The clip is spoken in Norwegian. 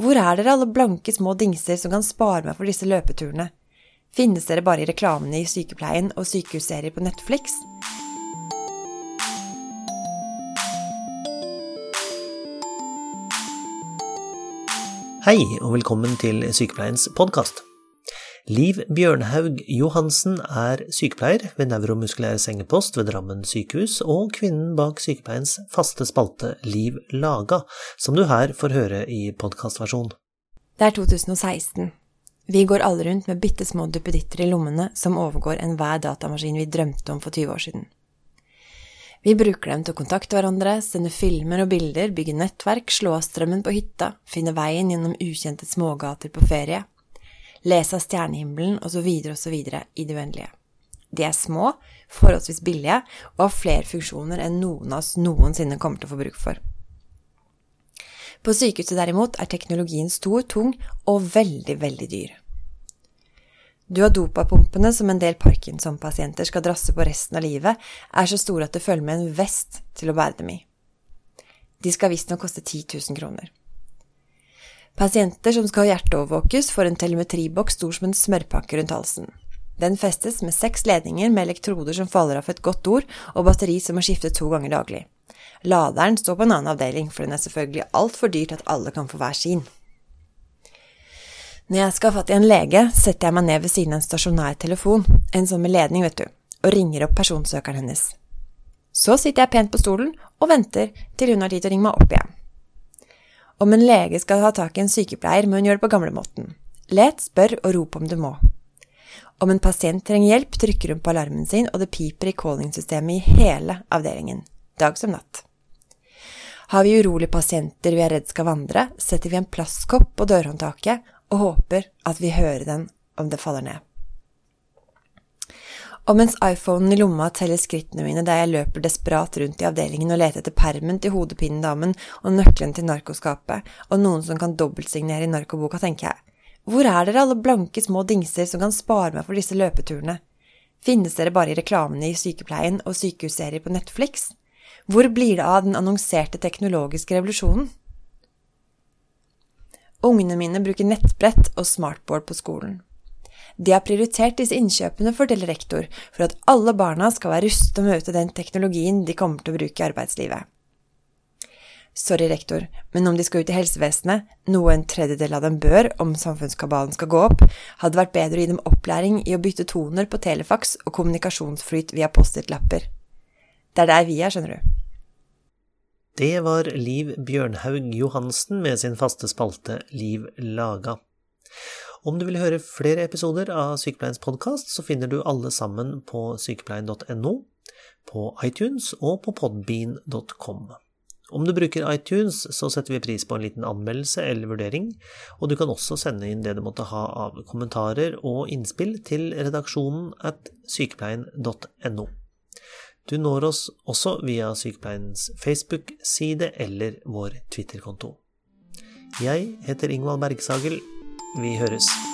Hvor er dere alle blanke små dingser som kan spare meg for disse løpeturene? Finnes dere bare i reklamene i sykepleien og sykehusserier på Netflix? Hei, og velkommen til Sykepleiens podkast. Liv Bjørnhaug Johansen er sykepleier ved nevromuskulær sengepost ved Drammen sykehus, og kvinnen bak sykepleiens faste spalte Liv Laga, som du her får høre i podkastversjon. Det er 2016. Vi går alle rundt med bitte små duppeditter i lommene som overgår enhver datamaskin vi drømte om for 20 år siden. Vi bruker dem til å kontakte hverandre, sende filmer og bilder, bygge nettverk, slå av strømmen på hytta, finne veien gjennom ukjente smågater på ferie, lese av stjernehimmelen osv. osv. i det uendelige. De er små, forholdsvis billige og har flere funksjoner enn noen av oss noensinne kommer til å få bruk for. På sykehuset derimot er teknologien stor, tung og veldig, veldig dyr. Du har dopapumpene som en del Parkinson-pasienter skal drasse på resten av livet, er så store at det følger med en vest til å bære dem i. De skal visstnok koste 10 000 kroner. Pasienter som skal hjerteovervåkes, får en telemetriboks stor som en smørpakke rundt halsen. Den festes med seks ledninger med elektroder som faller av for et godt ord, og batteri som må skifte to ganger daglig. Laderen står på en annen avdeling, for den er selvfølgelig altfor dyr til at alle kan få hver sin. Når jeg skal ha fatt i en lege, setter jeg meg ned ved siden av en stasjonær telefon, en sånn med ledning, vet du, og ringer opp personsøkeren hennes. Så sitter jeg pent på stolen og venter til hun har tid til å ringe meg opp igjen. Om en lege skal ha tak i en sykepleier, må hun gjøre det på gamlemåten. Let, spør og rop om du må. Om en pasient trenger hjelp, trykker hun på alarmen sin, og det piper i calling-systemet i hele avdelingen, dag som natt. Har vi urolige pasienter vi er redd skal vandre, setter vi en plastkopp på dørhåndtaket og håper at vi hører den om det faller ned. Og mens iPhonen i lomma teller skrittene mine der jeg løper desperat rundt i avdelingen og leter etter permen til hodepinnedamen og nøkkelen til narkoskapet og noen som kan dobbeltsignere i narkoboka, tenker jeg, hvor er dere alle blanke små dingser som kan spare meg for disse løpeturene? Finnes dere bare i reklamene i sykepleien og sykehusserier på Netflix? Hvor blir det av den annonserte teknologiske revolusjonen? Ungene mine bruker nettbrett og smartboard på skolen. De har prioritert disse innkjøpene, forteller rektor, for at alle barna skal være rustet til å møte den teknologien de kommer til å bruke i arbeidslivet. Sorry, rektor, men om de skal ut i helsevesenet, noe en tredjedel av dem bør om samfunnskabalen skal gå opp, hadde vært bedre å gi dem opplæring i å bytte toner på telefax og kommunikasjonsflyt via Post-It-lapper. Det er der vi er, skjønner du. Det var Liv Bjørnhaug Johansen med sin faste spalte Liv laga. Om du vil høre flere episoder av Sykepleiens podkast, så finner du alle sammen på sykepleien.no, på iTunes og på podbean.com. Om du bruker iTunes, så setter vi pris på en liten anmeldelse eller vurdering, og du kan også sende inn det du måtte ha av kommentarer og innspill til redaksjonen at sykepleien.no. Du når oss også via Sykepleiens Facebook-side eller vår Twitter-konto. Jeg heter Ingvald Bergsagel. Vi høres.